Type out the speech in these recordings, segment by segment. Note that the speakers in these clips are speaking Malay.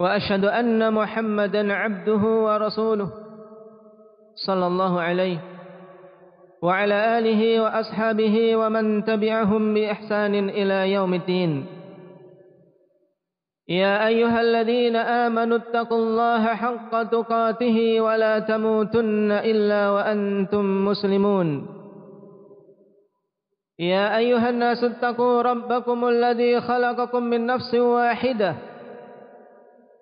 وأشهد أن محمدا عبده ورسوله صلى الله عليه وعلى آله وأصحابه ومن تبعهم بإحسان إلى يوم الدين. يا أيها الذين آمنوا اتقوا الله حق تقاته ولا تموتن إلا وأنتم مسلمون. يا أيها الناس اتقوا ربكم الذي خلقكم من نفس واحدة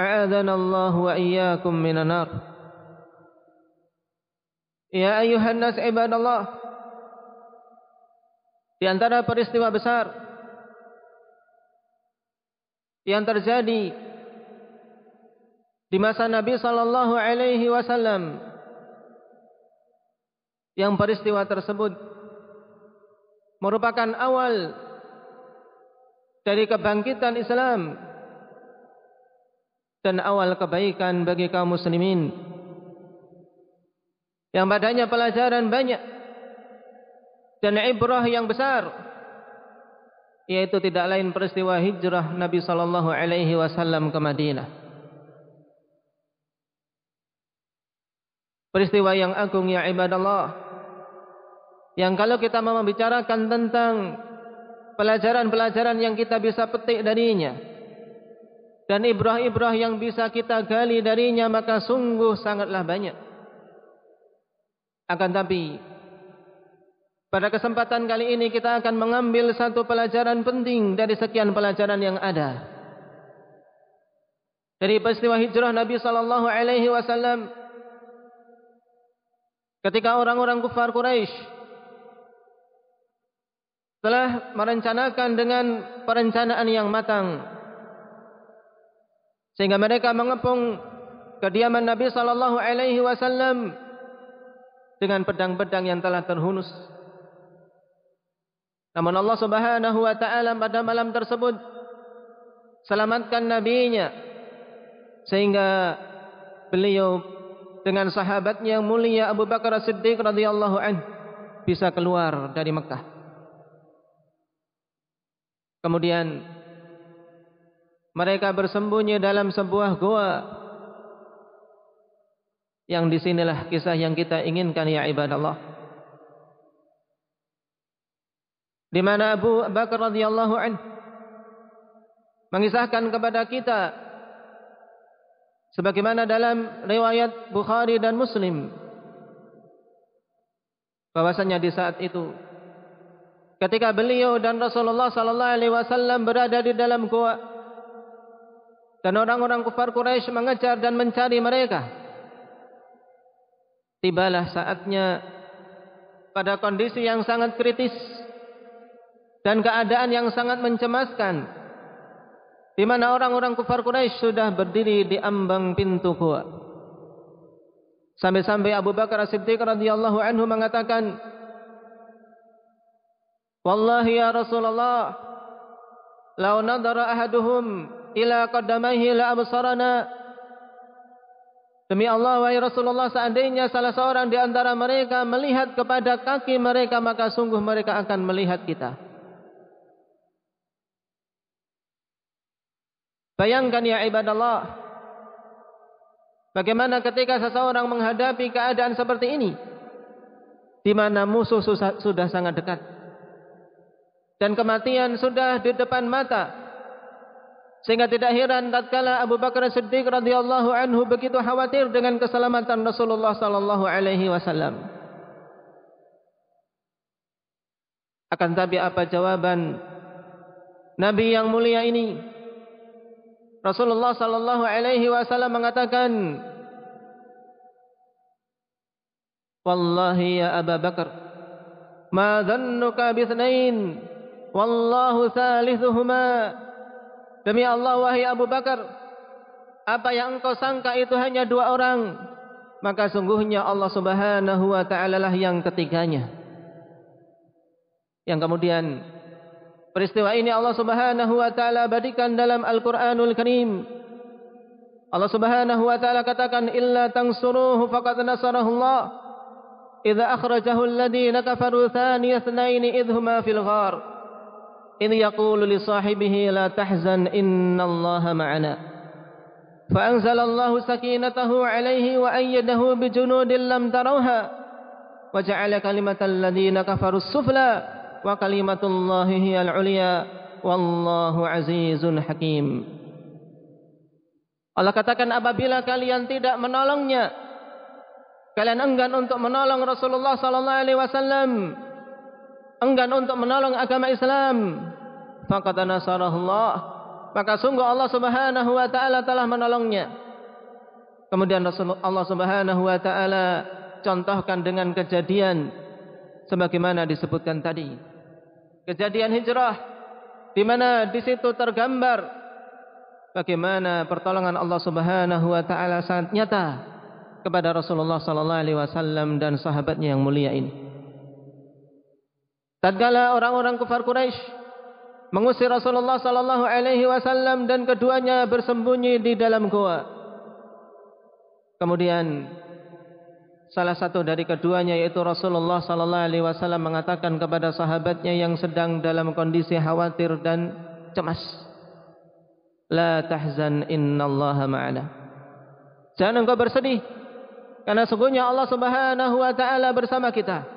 أعاذنا الله وإياكم من النار يا أيها الناس عباد الله di antara peristiwa besar yang terjadi di masa Nabi sallallahu alaihi wasallam yang peristiwa tersebut merupakan awal dari kebangkitan Islam dan awal kebaikan bagi kaum muslimin. Yang padanya pelajaran banyak dan ibrah yang besar yaitu tidak lain peristiwa hijrah Nabi sallallahu alaihi wasallam ke Madinah. Peristiwa yang agung ya ibadallah yang kalau kita mau membicarakan tentang pelajaran-pelajaran yang kita bisa petik darinya dan ibrah-ibrah yang bisa kita gali darinya maka sungguh sangatlah banyak akan tapi pada kesempatan kali ini kita akan mengambil satu pelajaran penting dari sekian pelajaran yang ada. Dari peristiwa hijrah Nabi sallallahu alaihi wasallam ketika orang-orang kafir Quraisy telah merencanakan dengan perencanaan yang matang sehingga mereka mengepung kediaman Nabi sallallahu alaihi wasallam dengan pedang-pedang yang telah terhunus namun Allah subhanahu wa ta'ala pada malam tersebut selamatkan nabinya sehingga beliau dengan sahabatnya yang mulia Abu Bakar As-Siddiq radhiyallahu anhu bisa keluar dari Mekah. Kemudian mereka bersembunyi dalam sebuah goa yang disinilah kisah yang kita inginkan ya ibadallah. di mana Abu Bakar radhiyallahu anhu mengisahkan kepada kita sebagaimana dalam riwayat Bukhari dan Muslim bahwasanya di saat itu ketika beliau dan Rasulullah sallallahu alaihi wasallam berada di dalam gua Dan orang-orang kufar Quraisy mengejar dan mencari mereka. Tibalah saatnya pada kondisi yang sangat kritis dan keadaan yang sangat mencemaskan di mana orang-orang kufar Quraisy sudah berdiri di ambang pintu gua. Sampai-sampai Abu Bakar As-Siddiq radhiyallahu anhu mengatakan, "Wallahi ya Rasulullah, law nadara ahaduhum ila qaddamaihi la absarana." Demi Allah wahai Rasulullah seandainya salah seorang di antara mereka melihat kepada kaki mereka maka sungguh mereka akan melihat kita. Bayangkan ya ibadallah Bagaimana ketika seseorang menghadapi keadaan seperti ini di mana musuh sudah sangat dekat dan kematian sudah di depan mata sehingga tidak heran tatkala Abu Bakar Siddiq radhiyallahu anhu begitu khawatir dengan keselamatan Rasulullah sallallahu alaihi wasallam. Akan tapi apa jawaban Nabi yang mulia ini? Rasulullah sallallahu alaihi wasallam mengatakan Wallahi ya Abu Bakar ma dhannuka bi wallahu thalithuhuma Demi Allah wahai Abu Bakar apa yang engkau sangka itu hanya dua orang maka sungguhnya Allah Subhanahu wa taala lah yang ketiganya Yang kemudian Peristiwa ini Allah Subhanahu wa taala badikan dalam Al-Qur'anul Karim. Allah Subhanahu wa taala katakan illa tansuruhu faqad nasarahu Allah. Idza akhrajahu alladhina kafaru thaniya ithnain idhuma fil ghar. إذ يقول لصاحبه لا تحزن إن الله معنا. فأنزل الله سكينته عليه وأيده بجنود لم تروها وجعل كلمة الذين كفروا السفلى وكلمة الله هي العليا والله عزيز حكيم. Allah katakan apabila kalian tidak menolongnya kalian enggan untuk menolong Rasulullah sallallahu alaihi wasallam. Enggan untuk menolong agama Islam. Faqad nasarahullah maka sungguh Allah Subhanahu wa taala telah menolongnya. Kemudian Allah Subhanahu wa taala contohkan dengan kejadian sebagaimana disebutkan tadi. Kejadian hijrah di mana di situ tergambar bagaimana pertolongan Allah Subhanahu wa taala sangat nyata kepada Rasulullah sallallahu alaihi wasallam dan sahabatnya yang mulia ini. Tatkala orang-orang kafir Quraisy mengusir Rasulullah sallallahu alaihi wasallam dan keduanya bersembunyi di dalam gua. Kemudian Salah satu dari keduanya yaitu Rasulullah sallallahu alaihi wasallam mengatakan kepada sahabatnya yang sedang dalam kondisi khawatir dan cemas. La tahzan innallaha ma'ana. Jangan engkau bersedih karena sungguhnya Allah Subhanahu wa taala bersama kita.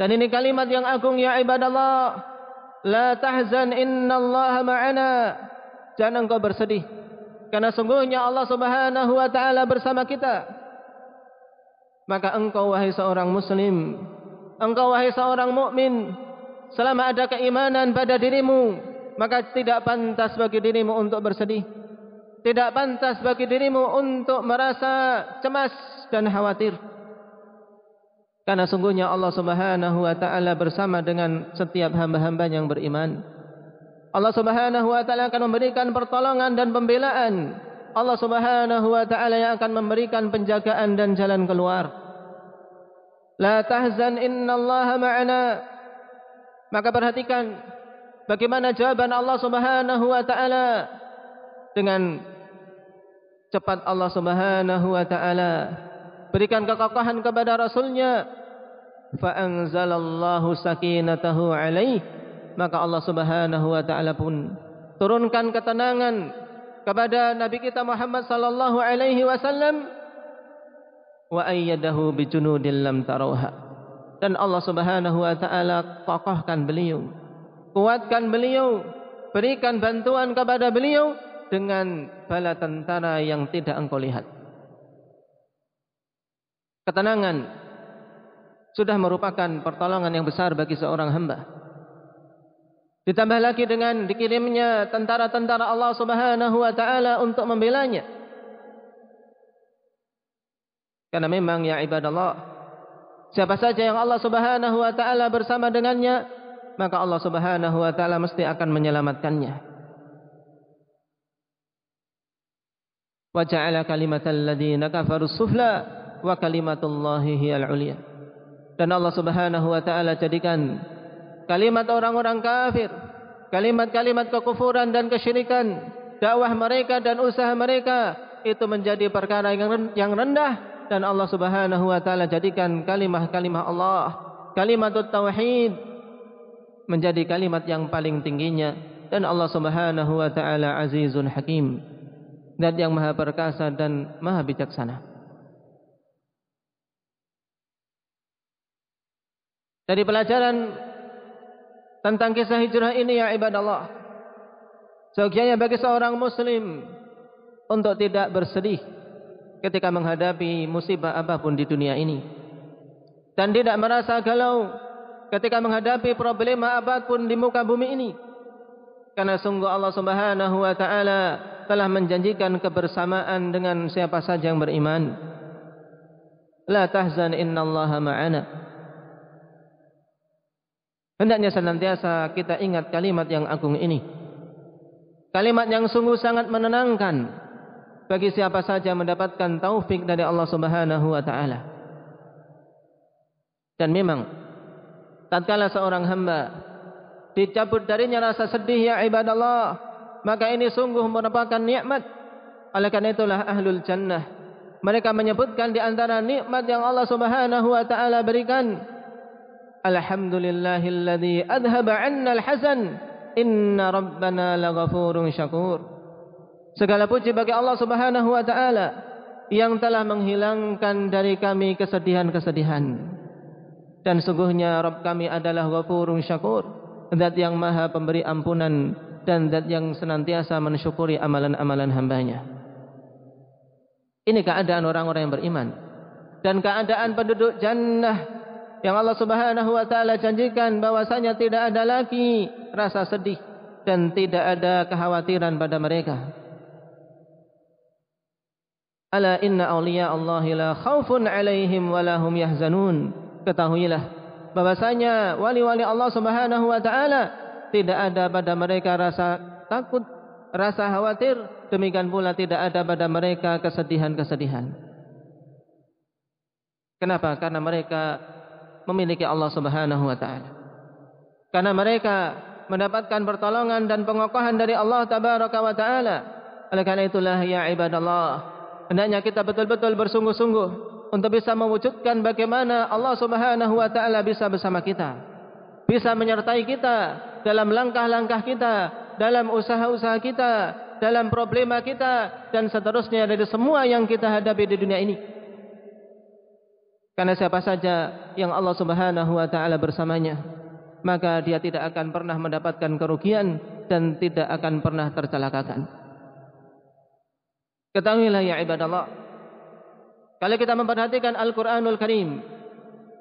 Dan ini kalimat yang agung ya ibadallah. La tahzan innallaha ma'ana. Jangan engkau bersedih karena sungguhnya Allah Subhanahu wa taala bersama kita maka engkau wahai seorang muslim engkau wahai seorang mukmin selama ada keimanan pada dirimu maka tidak pantas bagi dirimu untuk bersedih tidak pantas bagi dirimu untuk merasa cemas dan khawatir karena sungguhnya Allah Subhanahu wa taala bersama dengan setiap hamba-hamba yang beriman. Allah Subhanahu wa taala akan memberikan pertolongan dan pembelaan. Allah Subhanahu wa taala yang akan memberikan penjagaan dan jalan keluar. La tahzan innallaha ma'ana. Maka perhatikan bagaimana jawaban Allah Subhanahu wa taala dengan cepat Allah Subhanahu wa taala berikan kekokohan kepada rasulnya. Fa anzalallahu sakinatahu alaihi maka Allah Subhanahu wa taala pun turunkan ketenangan kepada nabi kita Muhammad sallallahu alaihi wasallam. Wa ayyadahu bi junudin lam dan Allah Subhanahu wa taala kokohkan beliau kuatkan beliau berikan bantuan kepada beliau dengan bala tentara yang tidak engkau lihat ketenangan sudah merupakan pertolongan yang besar bagi seorang hamba Ditambah lagi dengan dikirimnya tentara-tentara Allah Subhanahu wa taala untuk membelanya. Karena memang ya ibadallah siapa saja yang Allah Subhanahu wa taala bersama dengannya maka Allah Subhanahu wa taala mesti akan menyelamatkannya. Wa ja'ala kalimatal ladzina kafaru sufla wa kalimatullahi hiyal 'ulya. Dan Allah Subhanahu wa taala jadikan kalimat orang-orang kafir, kalimat-kalimat kekufuran dan kesyirikan, dakwah mereka dan usaha mereka itu menjadi perkara yang rendah dan Allah Subhanahu wa taala jadikan kalimat-kalimat Allah, kalimat tauhid menjadi kalimat yang paling tingginya dan Allah Subhanahu wa taala azizun hakim dan yang maha perkasa dan maha bijaksana. Dari pelajaran tentang kisah hijrah ini ya ibadallah. Seyogianya bagi seorang muslim untuk tidak bersedih ketika menghadapi musibah apapun di dunia ini. Dan tidak merasa galau ketika menghadapi problema apapun di muka bumi ini. Karena sungguh Allah Subhanahu wa taala telah menjanjikan kebersamaan dengan siapa saja yang beriman. La tahzan innallaha ma'ana hendaknya senantiasa kita ingat kalimat yang agung ini kalimat yang sungguh sangat menenangkan bagi siapa saja mendapatkan taufik dari Allah Subhanahu wa taala. Dan memang tatkala seorang hamba dicabut darinya rasa sedih ya ibadallah, maka ini sungguh merupakan nikmat. Oleh karena itulah ahlul jannah mereka menyebutkan di antara nikmat yang Allah Subhanahu wa taala berikan Alhamdulillahilladzi adhaba 'anna al-hazan inna rabbana laghafurun syakur. Segala puji bagi Allah Subhanahu wa taala yang telah menghilangkan dari kami kesedihan-kesedihan. Dan sungguhnya Rabb kami adalah Ghafurun Syakur, Zat yang Maha pemberi ampunan dan zat yang senantiasa mensyukuri amalan-amalan hambanya. Ini keadaan orang-orang yang beriman dan keadaan penduduk jannah yang Allah Subhanahu wa taala janjikan bahwasanya tidak ada lagi rasa sedih dan tidak ada kekhawatiran pada mereka. Ala inna awliya Allahi la khawfun alaihim walahum yahzanun. Ketahuilah bahwasanya wali-wali Allah Subhanahu wa taala tidak ada pada mereka rasa takut, rasa khawatir, demikian pula tidak ada pada mereka kesedihan-kesedihan. Kenapa? Karena mereka memiliki Allah Subhanahu wa taala. Karena mereka mendapatkan pertolongan dan pengokohan dari Allah Tabaraka wa taala. Oleh karena itulah ya ibadallah, hendaknya kita betul-betul bersungguh-sungguh untuk bisa mewujudkan bagaimana Allah Subhanahu wa taala bisa bersama kita. Bisa menyertai kita dalam langkah-langkah kita, dalam usaha-usaha kita, dalam problema kita dan seterusnya dari semua yang kita hadapi di dunia ini. Karena siapa saja yang Allah Subhanahu wa taala bersamanya, maka dia tidak akan pernah mendapatkan kerugian dan tidak akan pernah tercelakakan. Ketahuilah ya ibadallah. Kalau kita memperhatikan Al-Quranul Karim.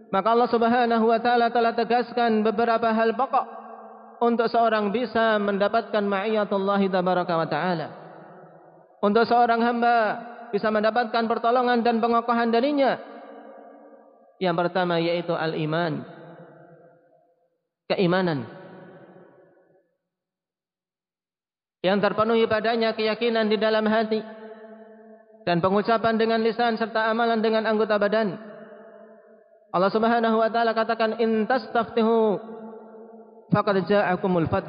Maka Allah subhanahu wa ta'ala telah tegaskan beberapa hal pokok. Untuk seorang bisa mendapatkan ma'iyatullahi tabaraka wa ta'ala. Untuk seorang hamba bisa mendapatkan pertolongan dan pengokohan darinya. Yang pertama yaitu al-iman. Keimanan. Yang terpenuhi padanya keyakinan di dalam hati dan pengucapan dengan lisan serta amalan dengan anggota badan. Allah Subhanahu wa taala katakan in tastaftihu faqad ja'akumul fath.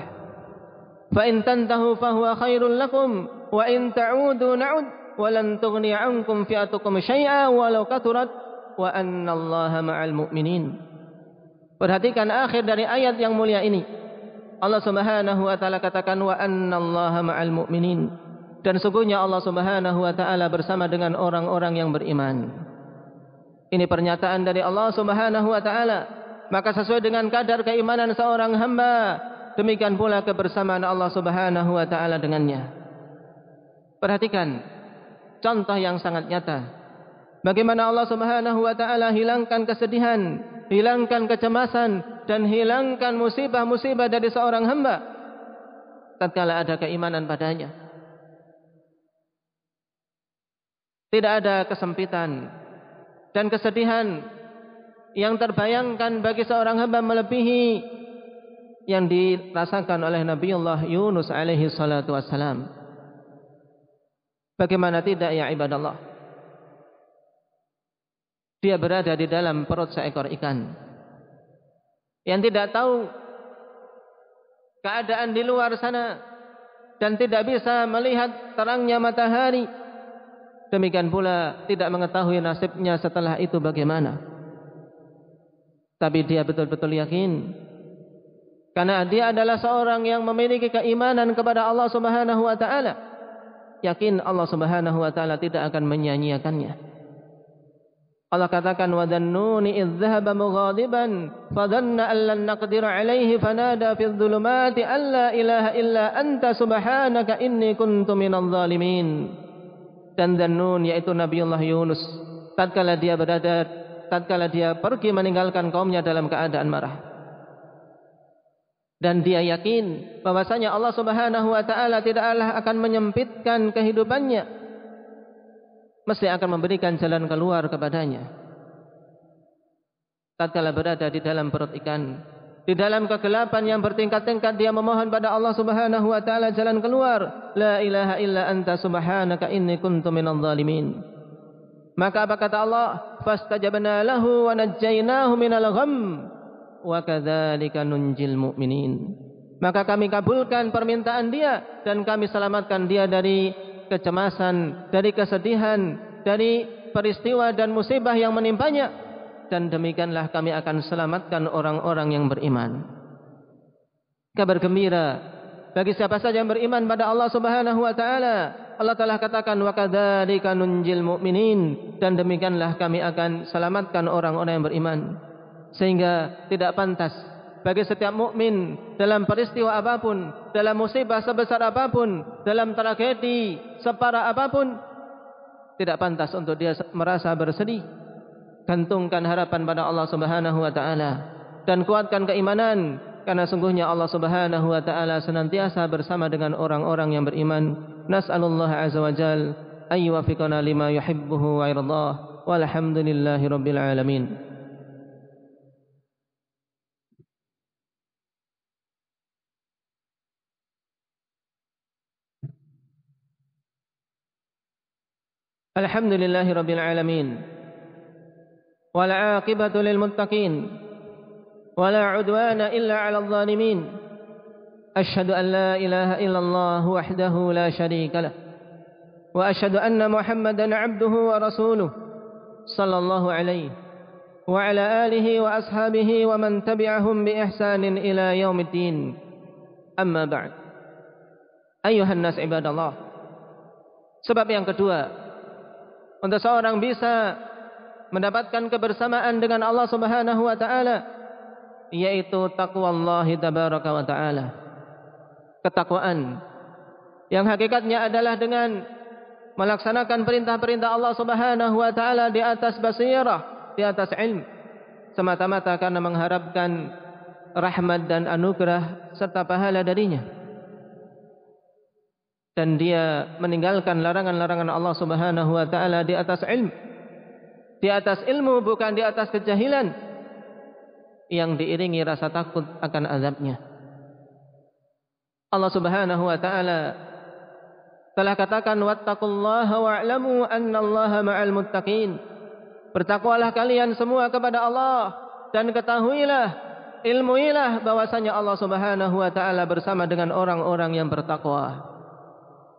Fa in tantahu fa huwa khairul lakum wa in ta'udu na'ud wa lan tughni 'ankum fi'atukum syai'a walau katurat wa anna Allaha ma'al mu'minin. Perhatikan akhir dari ayat yang mulia ini. Allah Subhanahu wa taala katakan wa anna Allaha ma'al mu'minin dan sungguhnya Allah Subhanahu wa taala bersama dengan orang-orang yang beriman. Ini pernyataan dari Allah Subhanahu wa taala. Maka sesuai dengan kadar keimanan seorang hamba, demikian pula kebersamaan Allah Subhanahu wa taala dengannya. Perhatikan contoh yang sangat nyata. Bagaimana Allah Subhanahu wa taala hilangkan kesedihan, hilangkan kecemasan dan hilangkan musibah-musibah dari seorang hamba tatkala ada keimanan padanya. Tidak ada kesempitan dan kesedihan yang terbayangkan bagi seorang hamba melebihi yang dirasakan oleh Nabi Allah Yunus alaihi salatu wassalam. Bagaimana tidak ya ibadallah? Dia berada di dalam perut seekor ikan. Yang tidak tahu keadaan di luar sana dan tidak bisa melihat terangnya matahari. Demikian pula tidak mengetahui nasibnya setelah itu bagaimana. Tapi dia betul-betul yakin karena dia adalah seorang yang memiliki keimanan kepada Allah Subhanahu wa taala. Yakin Allah Subhanahu wa taala tidak akan menyia-nyiakannya Allah katakan wa dhannuni idh dhahaba mughadiban fadhanna an lan naqdir alayhi fanada fi dhulumati an la ilaha illa anta subhanaka inni kuntu minadh dhalimin. Dan Dhannun yaitu Nabiullah Yunus tatkala dia berada tatkala dia pergi meninggalkan kaumnya dalam keadaan marah. Dan dia yakin bahwasanya Allah Subhanahu wa taala tidaklah akan menyempitkan kehidupannya mesti akan memberikan jalan keluar kepadanya. Tatkala berada di dalam perut ikan, di dalam kegelapan yang bertingkat-tingkat dia memohon pada Allah Subhanahu wa taala jalan keluar. La ilaha illa anta subhanaka inni kuntu minadh dhalimin. Maka apa kata Allah? Fastajabna lahu wa najjaynahu minal gham wa kadzalika nunjil mu'minin. Maka kami kabulkan permintaan dia dan kami selamatkan dia dari kecemasan, dari kesedihan, dari peristiwa dan musibah yang menimpanya. Dan demikianlah kami akan selamatkan orang-orang yang beriman. Kabar gembira bagi siapa saja yang beriman pada Allah Subhanahu wa taala. Allah telah katakan wa kadzalika nunjil mu'minin dan demikianlah kami akan selamatkan orang-orang yang beriman. Sehingga tidak pantas bagi setiap mukmin dalam peristiwa apapun, dalam musibah sebesar apapun, dalam tragedi separah apapun, tidak pantas untuk dia merasa bersedih. Gantungkan harapan pada Allah Subhanahu wa taala dan kuatkan keimanan karena sungguhnya Allah Subhanahu wa taala senantiasa bersama dengan orang-orang yang beriman. Nas'alullah azza wa jalla ayyuhfiqana lima yuhibbuhu wa yardah. Walhamdulillahirabbil alamin. الحمد لله رب العالمين والعاقبة للمتقين ولا عدوان إلا على الظالمين. أشهد أن لا إله إلا الله وحده لا شريك له وأشهد أن محمدا عبده ورسوله صلى الله عليه وعلى آله وأصحابه ومن تبعهم بإحسان إلى يوم الدين. أما بعد أيها الناس عباد الله sebab yang kedua untuk seorang bisa mendapatkan kebersamaan dengan Allah Subhanahu wa taala yaitu takwa Allah tabaraka wa taala. Ketakwaan yang hakikatnya adalah dengan melaksanakan perintah-perintah Allah Subhanahu wa taala di atas basirah, di atas ilmu semata-mata karena mengharapkan rahmat dan anugerah serta pahala darinya dan dia meninggalkan larangan-larangan Allah Subhanahu wa taala di atas ilmu di atas ilmu bukan di atas kejahilan. Yang diiringi rasa takut akan azabnya. Allah Subhanahu wa taala telah katakan wattaqullaha wa'lamu annallaha ma'al muttaqin. Bertakwalah kalian semua kepada Allah dan ketahuilah ilmuilah bahwasanya Allah Subhanahu wa taala bersama dengan orang-orang yang bertakwa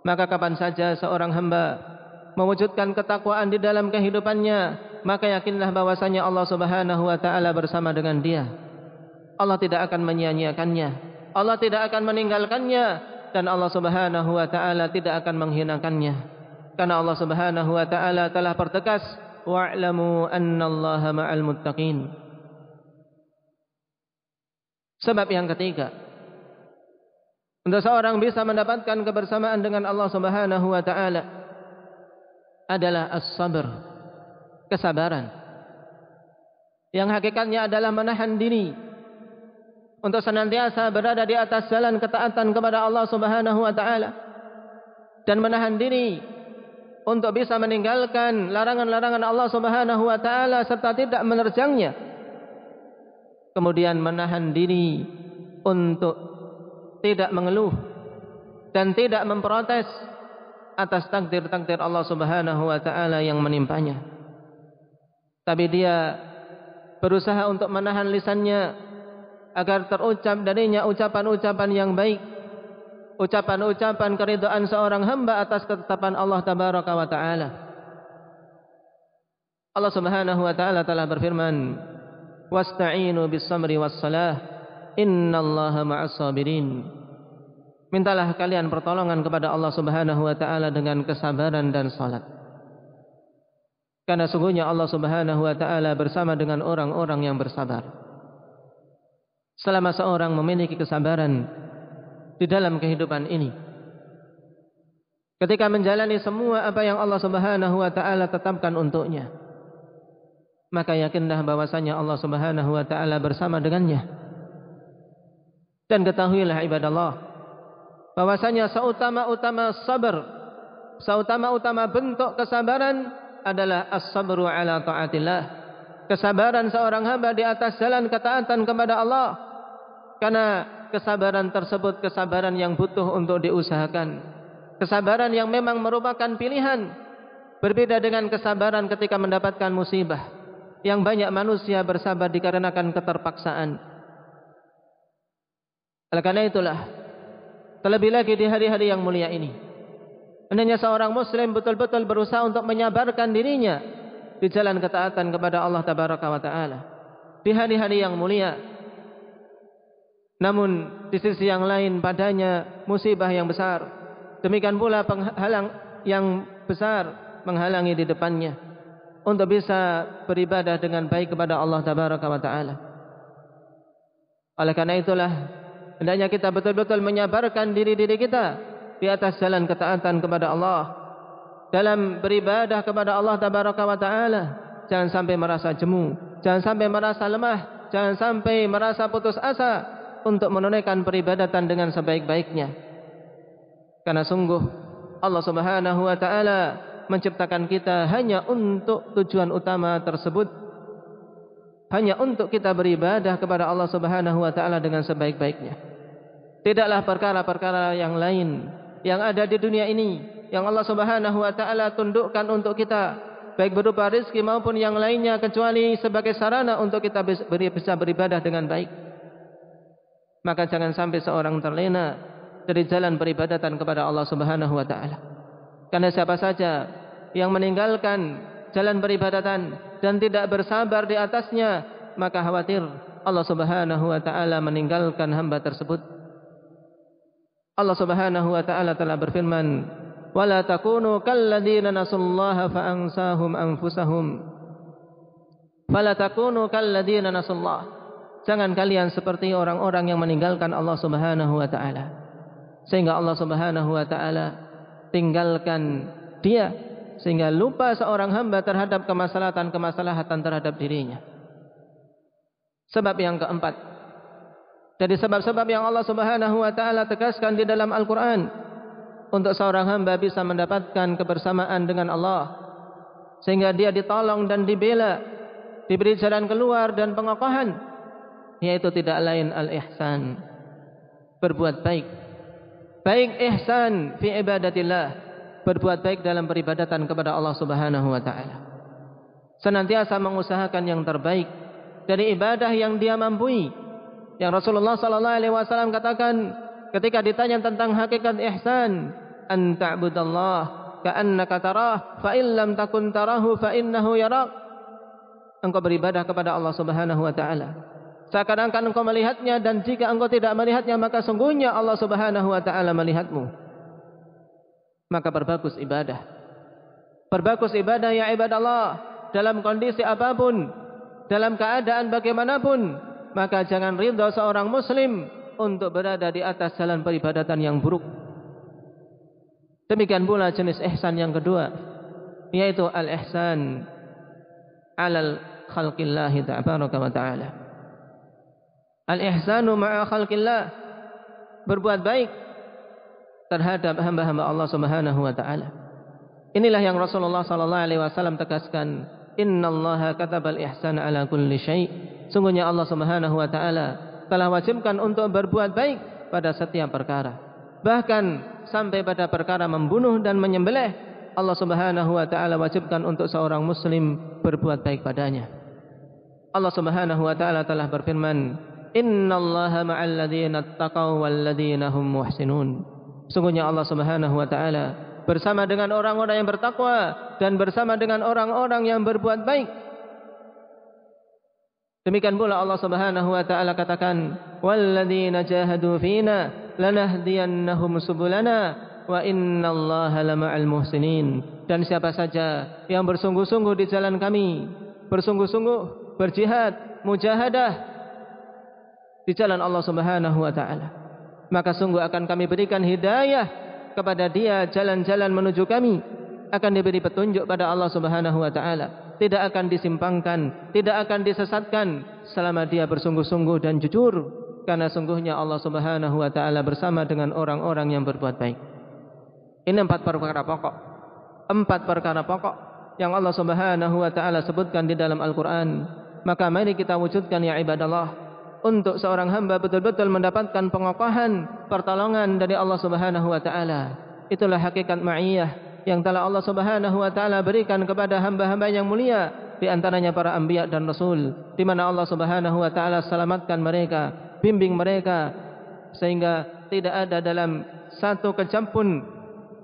maka kapan saja seorang hamba mewujudkan ketakwaan di dalam kehidupannya maka yakinlah bahwasanya Allah Subhanahu wa taala bersama dengan dia. Allah tidak akan menyia-nyiakannya. Allah tidak akan meninggalkannya. Dan Allah Subhanahu wa taala tidak akan menghinakannya. Karena Allah Subhanahu wa taala telah pertegas wa'lamu annallaha ma'al muttaqin. Sebab yang ketiga untuk seorang bisa mendapatkan kebersamaan dengan Allah Subhanahu wa taala adalah as-sabr, kesabaran. Yang hakikatnya adalah menahan diri untuk senantiasa berada di atas jalan ketaatan kepada Allah Subhanahu wa taala dan menahan diri untuk bisa meninggalkan larangan-larangan Allah Subhanahu wa taala serta tidak menerjangnya kemudian menahan diri untuk tidak mengeluh dan tidak memprotes atas takdir-takdir Allah Subhanahu wa taala yang menimpanya. Tapi dia berusaha untuk menahan lisannya agar terucap darinya ucapan-ucapan yang baik ucapan-ucapan keridhaan seorang hamba atas ketetapan Allah tabaraka wa taala. Allah Subhanahu wa taala telah berfirman wasta'inu bis samri was salah innallaha ma'as sabirin mintalah kalian pertolongan kepada Allah Subhanahu wa taala dengan kesabaran dan salat karena sungguhnya Allah Subhanahu wa taala bersama dengan orang-orang yang bersabar selama seorang memiliki kesabaran di dalam kehidupan ini. Ketika menjalani semua apa yang Allah Subhanahu wa taala tetapkan untuknya. Maka yakinlah bahwasanya Allah Subhanahu wa taala bersama dengannya. Dan ketahuilah ibadah Allah bahwasanya seutama-utama sabar, seutama-utama bentuk kesabaran adalah as-sabru ala taatillah. Kesabaran seorang hamba di atas jalan ketaatan kepada Allah karena kesabaran tersebut kesabaran yang butuh untuk diusahakan. Kesabaran yang memang merupakan pilihan. Berbeda dengan kesabaran ketika mendapatkan musibah. Yang banyak manusia bersabar dikarenakan keterpaksaan. Oleh karena itulah. Terlebih lagi di hari-hari yang mulia ini. Hendaknya seorang muslim betul-betul berusaha untuk menyabarkan dirinya. Di jalan ketaatan kepada Allah Tabaraka wa Ta'ala. Di hari-hari yang mulia. Namun di sisi yang lain padanya musibah yang besar. Demikian pula penghalang yang besar menghalangi di depannya untuk bisa beribadah dengan baik kepada Allah Tabaraka wa Taala. Oleh karena itulah hendaknya kita betul-betul menyabarkan diri-diri kita di atas jalan ketaatan kepada Allah dalam beribadah kepada Allah Tabaraka wa Taala. Jangan sampai merasa jemu, jangan sampai merasa lemah, jangan sampai merasa putus asa, untuk menunaikan peribadatan dengan sebaik-baiknya. Karena sungguh Allah Subhanahu wa taala menciptakan kita hanya untuk tujuan utama tersebut. Hanya untuk kita beribadah kepada Allah Subhanahu wa taala dengan sebaik-baiknya. Tidaklah perkara-perkara yang lain yang ada di dunia ini yang Allah Subhanahu wa taala tundukkan untuk kita baik berupa rezeki maupun yang lainnya kecuali sebagai sarana untuk kita bisa beribadah dengan baik maka jangan sampai seorang terlena dari jalan peribadatan kepada Allah Subhanahu wa taala. Karena siapa saja yang meninggalkan jalan peribadatan dan tidak bersabar di atasnya, maka khawatir Allah Subhanahu wa taala meninggalkan hamba tersebut. Allah Subhanahu wa taala telah berfirman, "Wala takunu kalladzina nasullaha fa ansahum anfusahum." Fala takunu kalladzina nasullaha jangan kalian seperti orang-orang yang meninggalkan Allah Subhanahu wa taala. Sehingga Allah Subhanahu wa taala tinggalkan dia sehingga lupa seorang hamba terhadap kemaslahatan-kemaslahatan terhadap dirinya. Sebab yang keempat dari sebab-sebab yang Allah Subhanahu wa taala tegaskan di dalam Al-Qur'an untuk seorang hamba bisa mendapatkan kebersamaan dengan Allah sehingga dia ditolong dan dibela diberi jalan keluar dan pengokohan yaitu tidak lain al-ihsan berbuat baik. Baik ihsan fi ibadatillah berbuat baik dalam peribadatan kepada Allah Subhanahu wa taala. Senantiasa mengusahakan yang terbaik dari ibadah yang dia mampu yang Rasulullah sallallahu alaihi wasallam katakan ketika ditanya tentang hakikat ihsan an ta'budallah ka'annaka tarah fa illam takun tarahu fa innahu yarak engkau beribadah kepada Allah Subhanahu wa taala Seakan-akan engkau melihatnya dan jika engkau tidak melihatnya maka sungguhnya Allah Subhanahu wa taala melihatmu. Maka berbagus ibadah. Berbagus ibadah ya ibadah Allah dalam kondisi apapun, dalam keadaan bagaimanapun, maka jangan ridha seorang muslim untuk berada di atas jalan peribadatan yang buruk. Demikian pula jenis ihsan yang kedua yaitu al-ihsan alal khalqillah ta'ala. Al-ihsanu ma'a khalqillah. Berbuat baik terhadap hamba-hamba Allah Subhanahu wa taala. Inilah yang Rasulullah sallallahu alaihi wasallam tegaskan, "Innallaha katabal ihsana ala kulli syai'." Sungguhnya Allah Subhanahu wa taala telah wajibkan untuk berbuat baik pada setiap perkara. Bahkan sampai pada perkara membunuh dan menyembelih, Allah Subhanahu wa taala wajibkan untuk seorang muslim berbuat baik padanya. Allah Subhanahu wa taala telah berfirman, "Innallaha ma'al ladzina taqaw wal ladzina hum muhsinun." Sungguhnya Allah Subhanahu wa taala bersama dengan orang-orang yang bertakwa dan bersama dengan orang-orang yang berbuat baik. Demikian pula Allah Subhanahu wa taala katakan, "Wal ladzina jahadu fina lanahdiyannahum subulana wa innallaha lama'al muhsinin." Dan siapa saja yang bersungguh-sungguh di jalan kami, bersungguh-sungguh berjihad, mujahadah di jalan Allah Subhanahu wa taala. Maka sungguh akan kami berikan hidayah kepada dia jalan-jalan menuju kami akan diberi petunjuk pada Allah Subhanahu wa taala. Tidak akan disimpangkan, tidak akan disesatkan selama dia bersungguh-sungguh dan jujur karena sungguhnya Allah Subhanahu wa taala bersama dengan orang-orang yang berbuat baik. Ini empat perkara pokok. Empat perkara pokok yang Allah Subhanahu wa taala sebutkan di dalam Al-Qur'an maka mari kita wujudkan ya ibadallah untuk seorang hamba betul-betul mendapatkan pengokohan pertolongan dari Allah Subhanahu wa taala itulah hakikat ma'iyah yang telah Allah Subhanahu wa taala berikan kepada hamba-hamba yang mulia di antaranya para anbiya dan rasul di mana Allah Subhanahu wa taala selamatkan mereka bimbing mereka sehingga tidak ada dalam satu kejam pun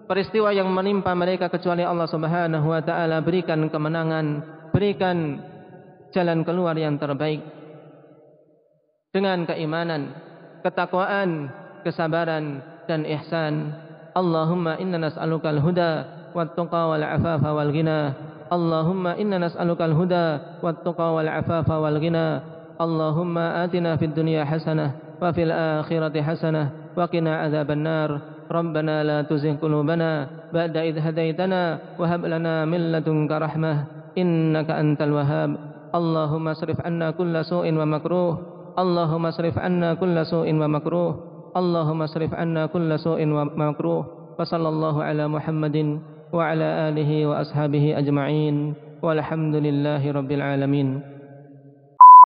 peristiwa yang menimpa mereka kecuali Allah Subhanahu wa taala berikan kemenangan berikan jalan keluar yang terbaik dengan keimanan, ketakwaan, kesabaran dan ihsan. اللهم إنا نسألك الهدى والتقى والعفاف والغنى. اللهم إنا نسألك الهدى والتقى والعفاف والغنى. اللهم آتنا في الدنيا حسنة وفي الآخرة حسنة وقنا عذاب النار. ربنا لا تزغ قلوبنا بعد إذ هديتنا وهب لنا من لدنك رحمة إنك أنت الوهاب. اللهم اصرف عنا كل سوء ومكروه. اللهم اصرف عنا كل سوء ومكروه. اللهم اصرف عنا كل سوء ومكروه وصلى الله على محمد وعلى آله وأصحابه أجمعين والحمد لله رب العالمين